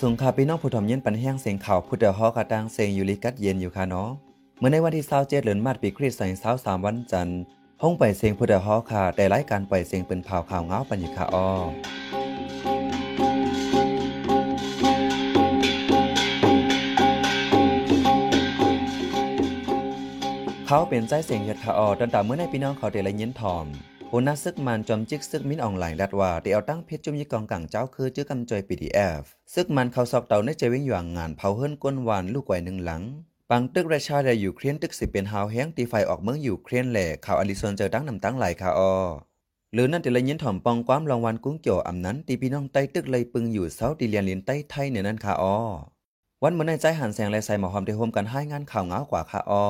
สูงค่ะพี่น้องผู้ถมเย็นปันแห้งเสียงข่าวพุทธฮอกระตังเสียงอยู่ลิกัดเย็นอยู่ค่ะเนาะเมื่อในวันที่27เดือนมาปีคริสต์ศักราช23วันจันทร์ห้องไปเสียงพุทธฮอค่ะได้รายการปล่อยเสียงเป็นข่าข่าวเงาปันอยู่ค่ะอ้อเขาเป็นใจเสียงเฮ็ดค่ะอ้อตันตาเมื่อในพี่น้องเขาได้ละยินถอม หัวหน้าซึกมันจอมจิกซึกมินออนไลน์รัดว่าได้เอาตั้งเพชรจุ่มยี่กองกังเจ้าคือจื้อกำจอย PDF ซึกมันเขาสอกเต่าในใจวิ่งอยู่งานเผาเฮิรนก้นวานลูกไก่หนึ่งหลังปังตึกราชาได้อยู่เครียนตึกสิเป็นหาวแห้งตีไฟออกเมืองอยู่เครียนแหล่ข่าวอลิซอนเจอตั้งนำตั้งหลายค่ะออหรือนั่นแต่ละยินถ่อมปองความรางวัลกุ้งเกี่ยวอำนั้นตีพี่น้องใต้ตึกเลยปึงอยู่เสาตีเลียนลินใต้ไทยเนี่ยนั่นค่ะออวันเมื่อในใจหันแสงและใส่หมอหอมได้โฮมกันให้งานข่าวเงากว่าค่ะออ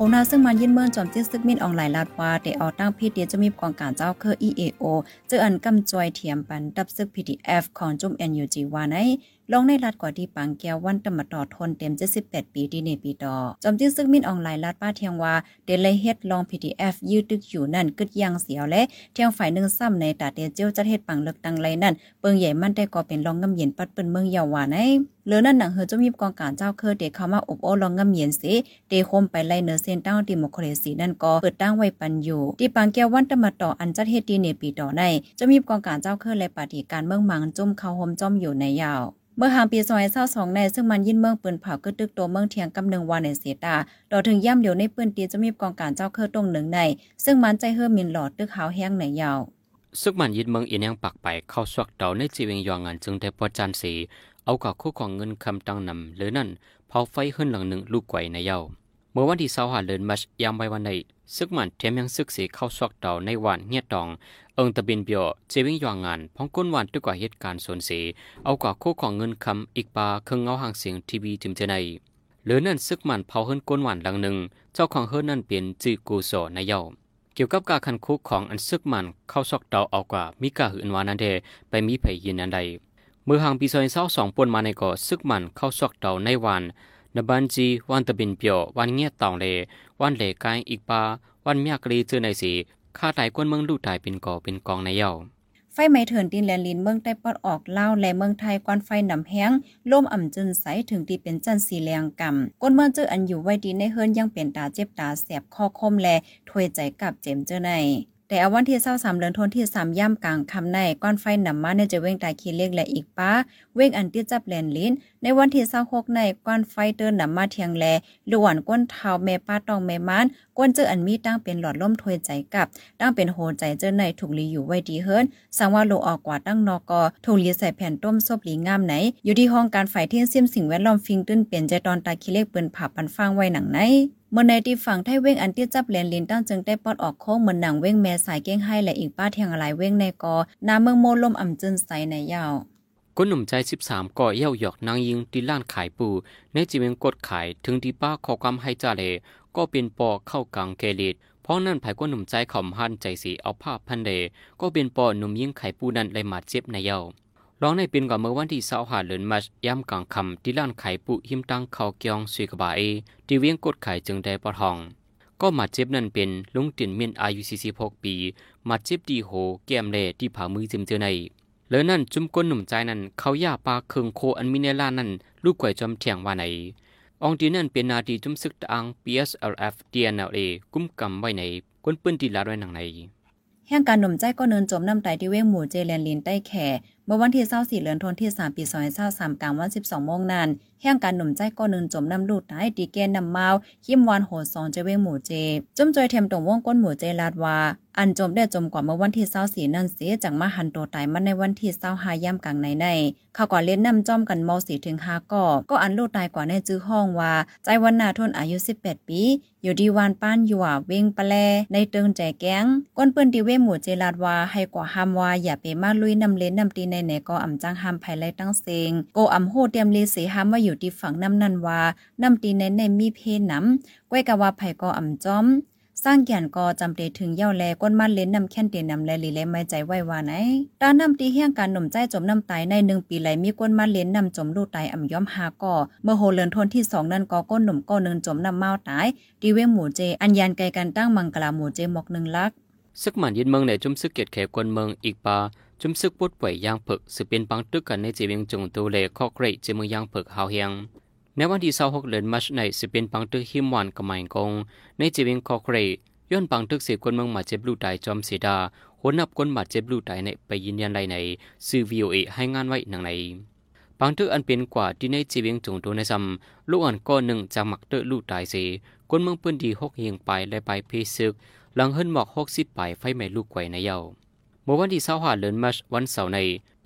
โงนาซึ่งมันยินเมินจอมจิ้ซึกมินออนไลน์ลาดว่าได้เอาตั้งพีเดียจะมีกองการเจ้าเคือ EAO เจออันกำจอยเทียมปันดับซึก PDF ของจุ่ม NUG ว่าใน ลงในรัดกว่าที่ปังแก้ววันตมตอทนเต็ม 78 ปีที่ในปีต่อจอมจิ้ซึกมินออนไลน์ลาดป้าเทียงว่าเดเลยเฮ็ดลอง PDF ยืดตึกอยู่นั่นกึดยังเสียวและเทียงฝ่ายหนึ่งซ้ำในตาเตเจียวจะเฮ็ดปังเลือกตั้งไรนั่นเปิงใหญ่มันได้ก็เป็นลองงำเย็นปัดเปิ้นเมืองยาวาในเลือนั่นหนังเฮอจะมีกองการเจ้าเคอเดเข้ามาอบโอ้ลองงำเย็นสิเดคมไปไล่เนอเซนตั้งดิโมคราซีนั่นก็เปิดตั้งไว้ปันอยู่ที่ปังแก้ววันตมตออันจัดเฮ็ดดีในปีต่อในจะมีกองการเจ้าเคอและปฏิการเมืองมังจุ่มเข้าโฮมจ้อมอยู่ในยาว เมื่อหางปีซอยเศร้าสองในซึ่งมันยินเมืองปืนเผากึดตึกตัวเมืองเทียงกำหนึ่งวันในเสตาดอถึงย่ำเดียวในปืนตีจะมีกองการเจ้าเครือตรงหนึ่งใน ซึ่งมันใจเฮือมินหลอดตึกขาวแห้งในยาวซึกมันยินเมืองอีนยังปักไปเข้าสวกเดาในจีเวงยองงานจึงได้พอจันสีเอากับคู่ของเงินคำตังนำหรือนั่นเผาไฟขึ้นหลังหนึ่งลูกไก่ในเยาเมื่อวันที่เสาหาเดินมัชยามไว้วันใน ซึกมันเทียมยังซึกสีเข้าสวกเดาในวันเงียตอง เอิงตะบินเบียวเจวิงยองงานพ้องก้นวันด้วยกว่าเหตุการณ์สนสีเอากว่าคู่ของเงินคำอีกปาเครื่องเงาห่างเสียงทีวีจิมเจไนหรือนั่นซึกมันเผาเฮิรนก้นวันหลังหนึ่ง เจ้าของเฮิรนนั่นเป็นจือกูโซในเย้าเกี่ยวกับการคันคุกของอันซึกมันเข้าซอกเดาเอากว่ามีกาหืนวานันเดไปมีไผยินอันใดเมื่อห่างปีซอยเศร้าสองปนมาในก่อซึกมันเข้าซอกเดาในวันนบันจีวันตะบินเปียววันเงียตองเล วันเหลกายอีกปาวันเมียกรีเจอในสีข้าตายกวนเมืองลูกตายเป็นก่อเป็นกองในเย่าไฟไหม้เถินดินแลนลินเมืองใต้ปอดออกเล่าและเมืองไทยกวนไฟนำแห้งล่มอ่ำจนใสถึงตีเป็นจันสีแรงกำก้นเมืองเจออันอยู่ไว้ดีในเฮิรนยังเป็นตาเจ็บตาแสบคอคมและถวยใจกับเจมเจอใน แต่เอาวันที่เศร้าสามเดือนทนที่สามย่ำกลางคำในก้อนไฟหนำมาในจะเว้งตายคีเล็กและอีกป้า เว้งอันที่จับแลนลิ้น ในวันที่เศร้าหกในก้อนไฟเตือนนำมาเทียงแลหลวนก้นเท้าแม่ป้าตองแม่ม้านก้นเจออันมีตั้งเป็นหลอดล่มถวยใจกับ ตั้งเป็นโหใจเจอในถูกลีอยู่ไว้ดีเฮิรนสังว่าโลออกกว่าตั้งนอกอถูกลีใส่แผ่นต้มซบลีงามไหน อยู่ที่ห้องการไฟเที่ยงซิมสิ่งแวดล้อมฟิงตื้นเปลี่ยนใจตอนตาคีเล็กเปืนผ่าปันฟางไว้หนังไหนเมื่อในที่ฝั่งไทยเว้งอันที่จับแลนลินตั้งจึงได้ปอดออกโค้งเหมือนหนังเว้งแม่สายเก้งให้และอีกป้าเทียงอะไรเว้งในกอน้ำเมืองโมลมอ่ำจึนใสในยาวคนหนุ่มใจสิบสามก่อเย่าหยอกนางยิงที่ล้านขายปูในจีเวงกดขายถึงที่ป้าขอความให้จ่าเลก็เป็นปอเข้ากลางเกลิดเพราะนั่นไผ่ก้นหนุ่มใจขอมหันใจสีเอาผ้าพันเดก็เป็นปอหนุ่มยิงไข่ปูนั้นเลยมาเจ็บในเย้า ร้องในปีนก่อนเมื่อวันที่สาหาเลือนมัชย่ำกลางคำที่ล้านไข่ปุหิมตั้งเขาเกียงสุยกบาเอที่เวียงกดไข่จึงได้ปอทอง ก็มาเจ็บนั่นเป็นลุงตินเมียนอายุ46ปี มาเจ็บดีโหแก้มเล่ที่ผ่ามือจิมเจอในเลือนั่นจุ่มก้นหนุ่มใจนั่นเขาย่าปลาเคืองโคอันมิเนล่านั่นลูกไก่จอมเถียงว่าไหนองดีนั่นเป็นนาทีจุ่มซึกตาง PSLF DNLA กุ้มกำไว้ในก้นปืนตีลาด้วยหนังในแห่งการหนุ่มใจก็เนินจมน้ำไตที่เว้งหมู่เจเลนลินใต้แข่ เมื่อวันที่24เดือนธันวาคม3ปี2023กลางวัน 12โมงนั้นแห่งการหนุ่มใจก็เนินจมน้ำลูดได้ดีแกนนำเมาขิมวานโหดสองเจเวงหมู่เจจมจอยเทมตรงวงก้นหมู่เจลาดวาอันจมได้จมกว่าเมื่อวันที่24นั่นเสียจากมาหันโตตายมันในวันที่25ย่ำกลางในในเขาก่อนเล่นนำจอมกันเมาสีถึง5ก่อก็อันลูดตายกว่าในจื้อห้องว่า ใจวันนาทนอายุ 18 ปี อยู่ดีวานป้านอยู่ว่าเวงปะแลในเติงแจแก้งก้นเปื้นดีเวหมู่เจลาดวาให้กว่าห้ามว่าอย่าไปมาลุยนำเล่นนำตีในไหนก็อ่ำจังห้ามภายไลตั้งเซงโกอ่ำโหเตรียมลีเสห้ามว่าอยู่ที่ฝั่งน้ำนันว่าน้ำตีในในมีเพน้ำก้วยกะว่าไผก็อ่ำจอมสร้างแก่นก็จำเตถึงเย่าแลก้นมันเล่นนำแค้นเตนนำแลลีเลไม่ใจไหววาไหนด้านนำตีเฮี้ยงการหนุ่มใจจมน้ำตายในหนึ่งปีไหลมีก้นมันเล่นนำจมลูกตายอ่ำย้อมหาก่อเมื่อโหเลินทนที่สองนั่นก็ก้นหนุ่มก็หนึ่งจมน้ำเมาตายดีเวงหมูเจ อันยันไกลกันตั้งมังกลาหมูเจหมอกหนึ่งลัก ซึกหมันยินเมืองในจุมซึกเกียรติแขกวนเมืองอีกปา จุมซึกปวดป่วยยางผึกสืบเป็นปังตึกกันในจีเวียงจงตูเลข้อเกรดจีเมืองยางผึกหาวเฮียงในวันที่26เดือนมัชในสืบเป็นปังตึกหิมวันกำไมกงในจีเวียงข้อเกรดย้อนปังตึกเสียกวนเมืองมาเจ็บลูตายจอมเสีดาหัวนับกวนมาเจ็บลูตายในไปยืนยันไรในซื้อ VOA ให้งานไว้หนังในปังตึกอันเป็นกว่าที่ในจีเวียงจงตูในซ้ำลูกอ่อนก้อนหนึ่งจากหมักเตอลูตายเสียกวนเมืองปืนดีหกเฮียงไปและไปเพซึกหลังเฮิรนหมอกหกสิบปไฟไหม้ลูกไกวในเยา เมื่อวันที่เสาร์หาเลินมัชวันเสาร์ใน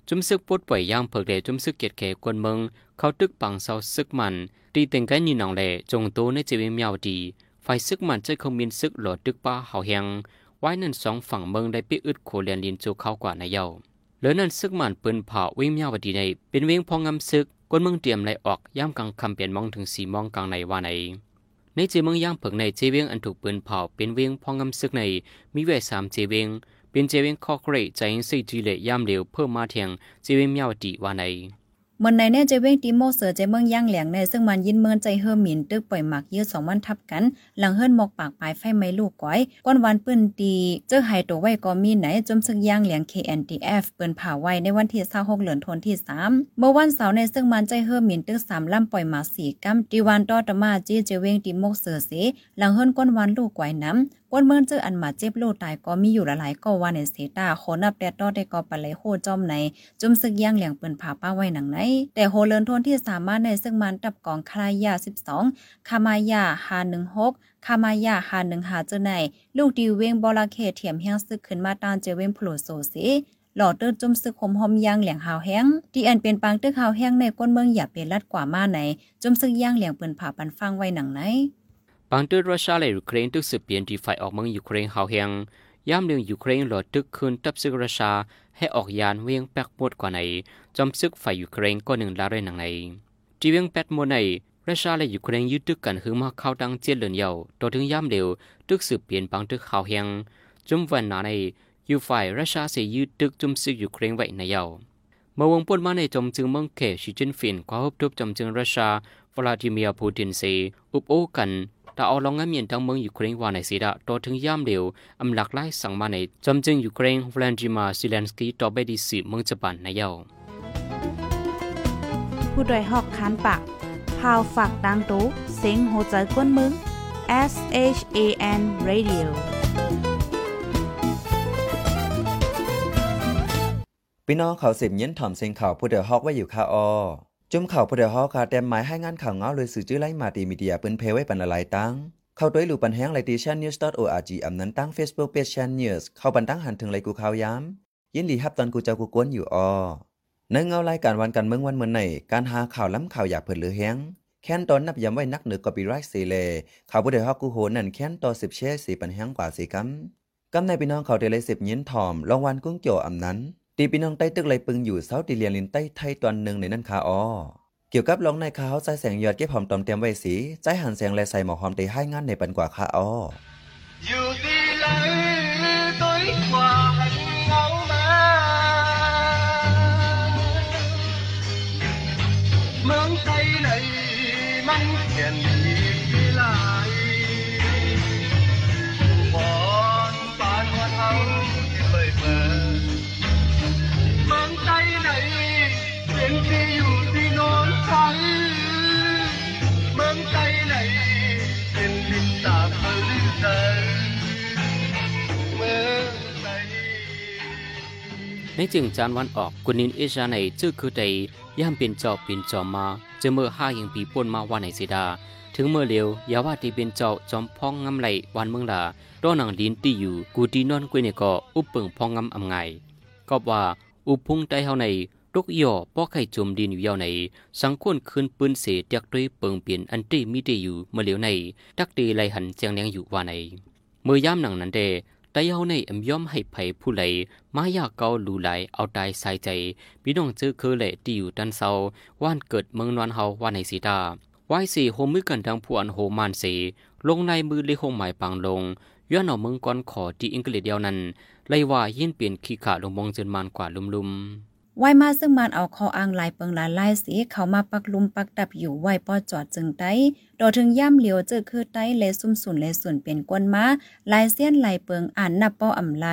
จุมซึกปวดป่วยย่างเผิกเดจุมซึกเกียรติแขกวนเมือง เขาตึกปังเสาซึกมันตีเต็งกันยีหนองแหล่จงโตในจีเวเมียวดีไฟซึกมันจะคงมีซึกหลอดตึกป้าเฮาเฮงไว้นั่นสองฝั่งเมืองได้ปิอึดโคเลียนลินจูเข้ากว่าในเยาเหลือนั่นซึกมันปืนเผาวิ่งเมียวดีในเป็นเวียงพองงำซึกกวนเมืองเตรียมไล่ออกย่ำกลางคำเปลี่ยนมองถึงสีมองกลางในว่าในในเจเมืองย่างเผิงในเจเวียงอันถูกปืนเผาเป็นเวียงพองงำซึกในมีเวสามเจเวียง เป็นเจเวียงคอเกรใจอินซีจีเลย่ำเหลวเพิ่มมาเทียงเจเวียงเมียวดีว่าในเมื่อในแน่เจเว้งติโมเสือเจเมืองย่างแหลงในซึ่งมันยินเมืองใจเฮิมหมินตึกปล่อยหมักยืดสองวันทับกัน หลังเฮิรนหมอกปากปลายไฟไหม้ลูกก้อย ก้อนวันปื้นตีเจอไฮตัวไว้ก็มีไหนจมซึกย่างแหลง KNTF เปิ้นผ่าไว้ในวันที่26เหลือนทนที่ 3 เมื่อวันเสาร์ในซึ่งมันใจเฮิมหมินตึก3ลำปล่อยหมาสีกัมตีวันตอตมาจีเจเว้งติโมเสือเสหลังเฮิรนก้อนวันลูกก้อยน้ำ ก้นเมืองเจออันมาเจ็บโลตายก็มีอยู่หลายๆก็ว่าในเสตาโคนับแดดดอได้ก็ปะไหลโคจอมในจุ่มซึกย่างเหลียงเปิ้นผาป้าไว้หนังไหน แต่โฮเลินทนที่สามารถในซึ่งมันตับกองคลายา 12 คามายา516คามายา515เจ้าใน ลูกดีเวงบอลาเคเถียมเฮียงซึกขึ้นมาตานเจเวงโผล่โซเสหลอเติร์จุ่มซึกหมหอมย่างเหลียงหาวแห้งที่อันเป็นปางตึกหาวแห้งในก้นเมืองอย่าเป็นลัดกว่ามาไหนจุ่มซึกย่างเหลียงเปิ้นผาปันฟังไว้หนังไหน บางตึกรัสเซียและยูเครนตึกสืบเปลี่ยนที่ฝ่ายออกเมืองยูเครนเฮาเฮียงย่ำเรื่องยูเครนหลอดตึกคืนตับซึกรัสเซียให้ออกยานเวียงแปกหมดกว่าในจอมซึกฝ่ายยูเครนก็หนึ่งลาเรนหนังในที่เวียงแปดหมดในรัสเซียและยูเครนยึดตึกกันหึงมาเข้าดังเจียนเหลือนเยาตัวถึงย่ำเร็วตึกสืบเปลี่ยนบางตึกเฮาเฮียงจุ่มวันหนาในยูฝ่ายรัสเซียเสียยึดตึกจุ่มซึกยูเครนไว้ในเยาเมื่อวงปนมาในจอมจึงเมืองเขชิจินฟินความฮบทุบจอมจึงรัสเซียวลาดิเมียร์ปูตินเซอุบโอกัน แต่เอาลองงั้นเมียนทั้งเมืองยูเครนว่าในสีดาต่อถึงย่ำเร็วอำหลักไล่สั่งมาในจำจึงยูเครนวลาดิมาซิเลนสกีต่อไปดีสืบเมืองญี่ปุ่นในเยาผู้โดยหอกคันปากพาวฝากดังตู้เซ็งโหใจกวนมึง S H A N Radio พี่น้องเขาสิบเย็นถ่อมเสียงข่าวผู้เดือฮอกไว้อยู่คาออ จุ่มข่าวผู้เดือฮอคาแต้มหมายให้งานข่าวเงาเลยสื่อจื้อไล่มาตีมีเดียเปิ้นเพไว้ปันอะไรตั้งเข้าด้วยหลูปันแห้งไลตีชันนิวส์ .org อำนั้นตั้ง Facebook Page Chan News เข้าปันตั้งหันถึงไลกูข่าวย้ำยินดีฮับตอนกูเจ้ากูกวนอยู่ออในเงารายการวันกันเมืองวันเมื่อไหนการหาข่าวล้ำข่าวอยากเผิดหรือแห้งแค้นตอนนับย้ำไว้นักเหนือกอปีไรต์สีเลข่าวผู้เดือฮอกกูโหนั่นแค้นต่อสิบเช่สีปันแห้งกว่าสีกำกำในพี่น้องเขาเดลัยสิบย็นถ่อมรางวัลกุ้งเกี่ยวอำนั้น ตีปีน้องใต้ตึกไรปึงอยู่เสาตีเลียนลินใต้ไทยตอนหนึ่งในนั้นคาอ้อเกี่ยวกับรองในเขาใจแสงยอดเก็บหอมตอมเตรียมไว้สีใจหันแสงและใส่หมอกหอมตีให้งานในปันกว่าคาอ้ออยู่ดีไหลด้วยความเงามามืงไทไหนมันเปลี่ยน ในจึงจานวันออกกุนินเอชาในชื่อคือใดย่ามเป็นเจอบเป็นจอมมาจะเมื่อห้ายังปีป่นมาวันในสิดา ถึงเมื่อเร็วอย่าว่าที่เป็นเจ้าจอมพ้องงำไหลวันเมืองลาต้อนังลินตีอยู่กูตีนอนกุยเนี่ยก็อุปเปิงพ้องงำอำไงก็ว่าอุพุงใต้เฮาในตกย่อป้อไข่จมดินอยู่ยาวในสังควรคืนปืนเสเตียกด้วยเปิงเปลี่ยนอันตีมีเตอยู่เมื่อเหลียวในตักตีไหลหันเจียงแดงอยู่ว่าในเมื่อย่ามหนังนั้นเด แต่เฮาในอำย่อมให้ไผผู้ไหลมายาเกาลูไหลเอาตายใส่ใจพี่น้องจื้อคือแหละที่อยู่ดันเซาว่านเกิดเมืองนวนเฮาว่าในสีดาไว้สีโฮมมือกันดังผู้อันโฮมานสีลงในมือเลโฮหมายปังลงย้อนเอาเมืองก่อนขอที่อังกฤษเดียวนั้นไลว่ายินเปลี่ยนขี้ขาลงมองจนมานกว่าลุมๆ ไว้มาซึ่งมันเอาคออ้างลายเปิงหลายลายสีเขามาปักลุมปักดับอยู่ไว้ป้อจอดจึงไต้ดอถึงย่ำเหลียวเจอคือไต้เลซุ่มสุนเลส่วนเป็นกวนมาลายเสี้ยนลายเปิงอ่านนับป้ออำไล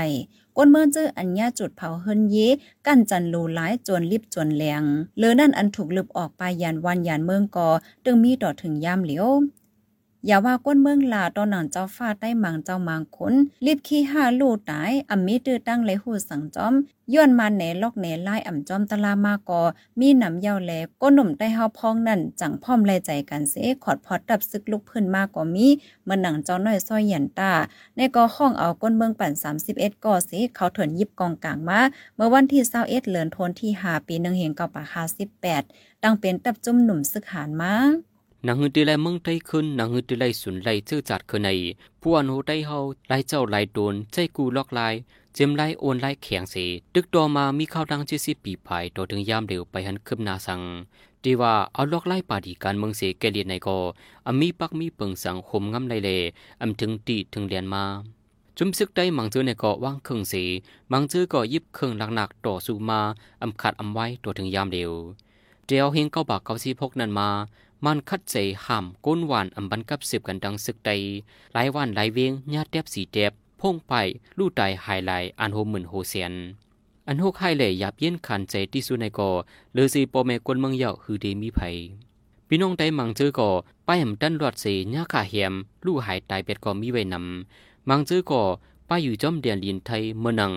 ก้นเมืองเจออัญญาจุดเผาเฮินเยกั้นจันรูหลายจนลิบจนแหลงเลือนั่นอันถูกลึบออกไปยานวันยานเมืองกอตึงมีดอถึงย่ำเหลียว อย่าว่าก้นเมืองลาตอนนั้นเจ้าฟ้าได้มังเจ้ามังคนลิบขี้ห้าลู่ตายอำมีตื้อตั้งเลยหูสังจอมย้อนมาแหนลอกแหนไล่อ่ำจอมตะลามากอ มีหนำเยาแลก้นหนุ่มได้เฮาพองนั่นจังพร้อมแลใจกันเสขอดพอดดับซึกลุกพื้นมากกอมีเมื่อหนังเจ้าน้อยซ้อยหยันตาในกอห้องเอาก้นเมืองปั่น 31ก่อสิเขาเถินยิบกองกลางมาเมื่อวันที่21เดือนธันวาคมที่5ปี1เฮงเป็นตับจุ่มหนุ่มซึก้าปา 58ดังเป็นตับจุ่มหนุ่มซึกหานมา nàng hư tì lại mông tay khôn nàng hư tì lại xuân lại chư chặt khờ này pu an hồ tay hậu lại châu lại đồn chay cù lọc lại jem lại ôn lại khẻng sĩ đức đo mà mi khao đăng chia si bị phải đo ถึงยามเร็วไปหันคืบนาสังดีว่าเอาลอกไล่ปาดีการเมืองเสแกเลียนในก็อมีปักมีเปิงสังคมงำไรเลอำถึงตีถึงเรียนมาจุมซึกได้มังเจอในเกาะว่างเครื่องสีมังเจอก็ยิบเครื่องหนักๆต่อสู้มาอำขัดอำไว้ตัวถึงยามเร็วเดียวเฮงเก้าบากเก้าสีพกนั่นมา มันคัดใจห้ามก้นหวานอำบันกับสืบกันดังซึกใดหลายวันหลายเวียงญาติแทบสีแทบพงไปลู่ตายหายไหลอันโฮหมื่นโฮเซียนอันโฮกไฮเลยยับเย็นขันใจที่สุในก่อเลอซีปอแม่กวนเมืองเยาคือเดมีไผพี่น้องได้มังเจอก่อป้ายหำดันรอดเสญาขาเหียมลู่หายตายเป็ดก็มีไว้นำมังเจอก่อป้ายอยู่จอมเดียนลินไทยเมื่อนัง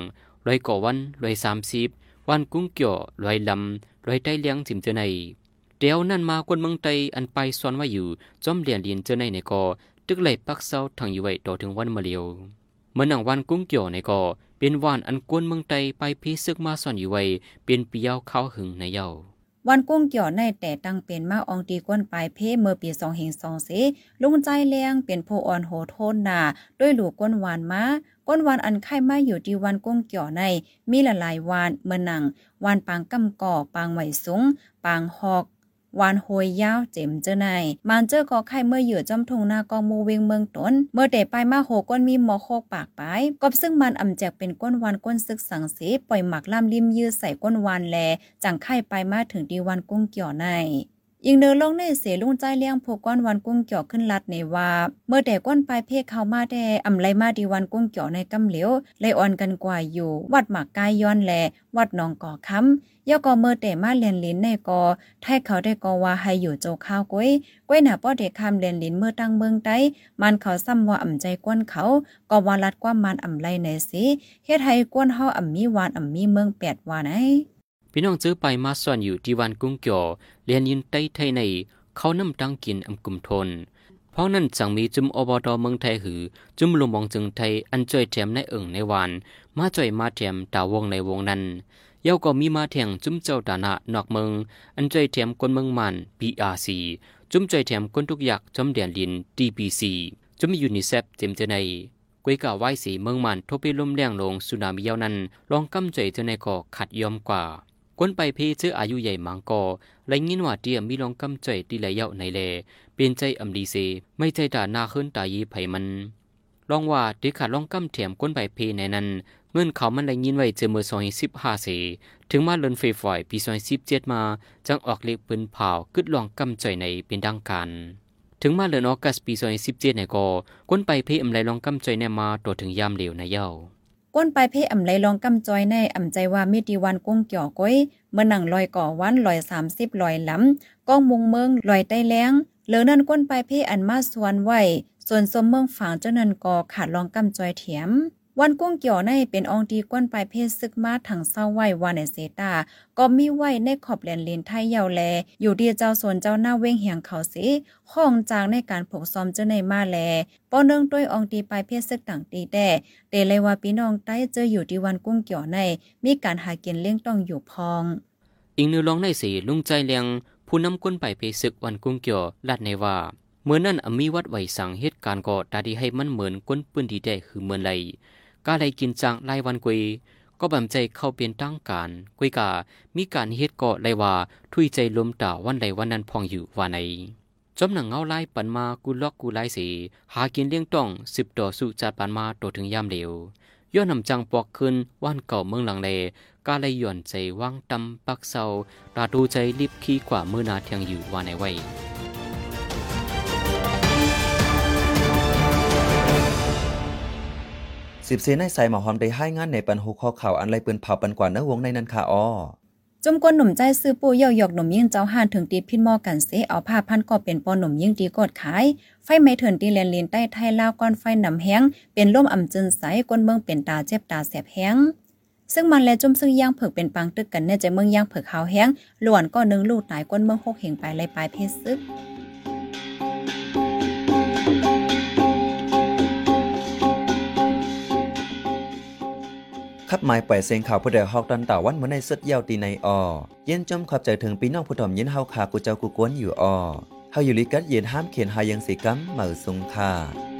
ลอยก่อวันลอยสามสิบวันกุ้งเกี่ยวลอยลำลอยใต้เลี้ยงจิมเจอใน เดียวนั่นมากวนเมืองไตอันไปซ้อนว่าอยู่จอมเลียนเลียนเจอในในกอตึกไหลปักเศร้าทางอยู่ไว้ต่อถึงวันมาเลียวเมื่อหนังวันกุ้งเกี่ยวในกอเป็นวันอันกวนเมืองไตไปพีซึกมาซ้อนอยู่ไว้เป็นปียาวเข้าหึงในเย้าวันกุ้งเกี่ยวในแต่ตั้งเป็นมาอองตีก้นปลายเพเมื่อปีสองเฮงสองเสลุงใจแรงเป็นผู้อ่อนโหโทนนาด้วยหลูกก้นหวานมาก้นวานอันไข่มาอยู่ที่วันกุ้งเกี่ยวใน มีหลายวานเมื่อนังวานปางกำก่อปางไหวสูงปางหอก วานโหยยาวเจ็มเจอในมันเจอก็ไข่เมื่อเหยื่อจอมทงนากองมูเวงเมืองตน เมื่อเดไปมาโหก้นมีหมอโคกปากไปายกบซึ่งมันอ่ำแจกเป็นก้นวานก้นซึกสังสีปล่อยหมักล่ามริมยื้อใส่ก้นวานแลจังไข่ไปมาถึงดีวันกุ้งเกี่ยวใน ยิงเดินลงในเสลุงใจเลี้ยงพวกก้อนวันกุ้งเกี่ยวขึ้นลัดในว่า เมื่อแต่ก้อนปลายเพกเข้ามาแด่อำไลมาดีวันกุ้งเกี่ยวในกำเหลียวเลยอ่อนกันกว่าอยู่ วัดหมากกายย้อนแล วัดหนองก่อค้ำย่อก็เมื่อแต่มาเรียนลิ้นในกอไทยเขาได้กอว่าให้อยู่โจข้าวก้อยก้อยหน้าป้อเด็กคำเรียนลิ้นเมื่อตั้งเมืองใต้มันเขาซ้ำว่าอ่ำใจก้นเขาก็ว่ารัดกว่ามันอ่ำไลในสิเฮ็ดให้ก้นเฮาอ่ำมีวานอ่ำมีเมืองแปดวานไอ พี่น้องเจอไปมาซ่อนอยู่ที่วันกุ้งเกี่ยวเรียนยินใต้ไทยใน เขาน้ำตังกินอำกุมทน เพราะนั้นจังมีจุมอบตเมืองไทยหือ จุมลงมองจึงไทยอันจ่อยแถมในเอิงในวาน มาจ่อยมาแถมดาววงในวงนั้นเย้าก็มีมาแทงจุมเจ้าดานะนอกเมือง อันจ่อยแถมคนเมืองมัน BRC จุมจ่อยแถมคนทุกอยากจอมเดียนลิน DBC จุมยูนิเซฟเต็มเจในกวยกะไว้สีเมืองมันทบไปลมแรงลงสุนามิเยานั้นลองกำใจเจในก็ขัดยอมกว่า คนไปเพเจออายุใหญ่มังกอและยินว่าเตียมีลองกำใจตีไหลเยาในแลเป็นใจอำดีเซไม่ใจด่านาขึ้นตายีไผมันลองว่าเด็กขาดลองกำเถียมก้นไปเพในนั้น เงินเขามันได้ยินไว้เจอเมื่อสองสิบห้าเสถึงมาเลินไฟฝอยปีสองสิบเจ็ดมา จังออกเล็กปืนเผากึดลองกำใจในเป็นดังการถึงมาเลินออกัสปีสองสิบเจ็ดในก็ก้นไปเพอำไรลองกำใจในมาตัวถึงยามเหลวในเย้า ก้นปลายเพอ่ำไหลลองกำจอยในอ่ำใจว่ามีดีวันกุ้งเกี่ยวก้อยเมื่อหนังลอยก่อวันลอยสามสิบลอยหล้ำก้องมุงเมืองลอยใต้แล้งเหลือนั่นก้นปลายเพอันมาสวนไว้ส่วนสมเมืองฝางเจ้านันก่อขาดลองกำจอยเถียม วันกุ้งเกี่ยวในเป็นองดีก้นปลายเพศซึกมาถังเศร้าไหววานเซตา ก็มีไหวในขอบแหลนเลนไทยเยาวแล อยู่ดีเจ้าส่วนเจ้าหน้าเว้งเหียงเขาสิห้องจางในการผกซ้อมเจ้าในมาแลป้อเนื่องด้วยองตีปลายเพศซึกต่างตีแต่เตเลยว่าพี่น้องใต้เจออยู่ที่วันกุ้งเกี่ยวใน มีการหากินเลี้ยงต้องอยู่พอง อิงนือลองในสีลุงใจเลียงผู้นำก้นไปเพศซึกวันกุ้งเกี่ยวลัดในว่าเมื่อนั้นอมีวัดไหวสั่งเหตุการณ์ก็ตาดีให้มันเหมือนก้นปืนดีได้คือเมือนไร กาไลกินจางไล่วันกุยก็บำใจเข้าเป็นตั้งการกุยกามีการเฮ็ดก็ไลว่าทุยใจลมตาวันใดวันนั้นพองอยู่ว่าในจอมหนังเงาไล่ปันมากูล็อกกูไล่สีหากินเลี้ยงต้องสิบต่อสู่จัดปันมาตัวถึงยามเหลวย้อนนำจังปอกขึ้นว่านเก่าเมืองหลังเลกาเลยหย่อนใจว่างตำปักเศร้าตาดูใจรีบขี้กว่ามือนาเทียงอยู่ว่าในไว้ สิบเซนในใส่หมอหอมได้ให้งานในปันหูข้อข่าวอันไรปืนเผาปันกว่าเนื้อวงในนั้นค่ะอ้อจมกวนหนุ่มใจซื้อปูเย่าหยอกหนุ่มยิ่งเจ้าห่านถึงตีพินหมอกันเสเอาผ้าพันก็เป็นปอหนุ่มยิ่งตีกดขาย ไฟไม่เถินตีเลนลินใต้ไทยลาวก้อนไฟนำแห้งเป็นล่มอ่ำจึนใสก้นเมืองเป็นตาเจ็บตาแสบแห้งซึ่งมันและจุ่มซึ่งย่างเผิกเป็นปังตึกกันเนี่ยจเมืองย่างเผิกขาวแห้งหลวนก็นึงลูกตายก้นเมืองหกเหงไปเลยปลายเพศซึก ขับหมายปล่อยเสียงข่าวผู้ใดฮอกตอนต่าวันเมื่อในสุดยาวตีในออเย็นจมขอบใจถึงปีน้องผู้ถ่อมยินเฮาขากูเจ้ากูกวนอยู่ออเฮาอยู่ลิกัดเย็นห้ามเขียนหายังสีกัมเหมือสุงค่ะ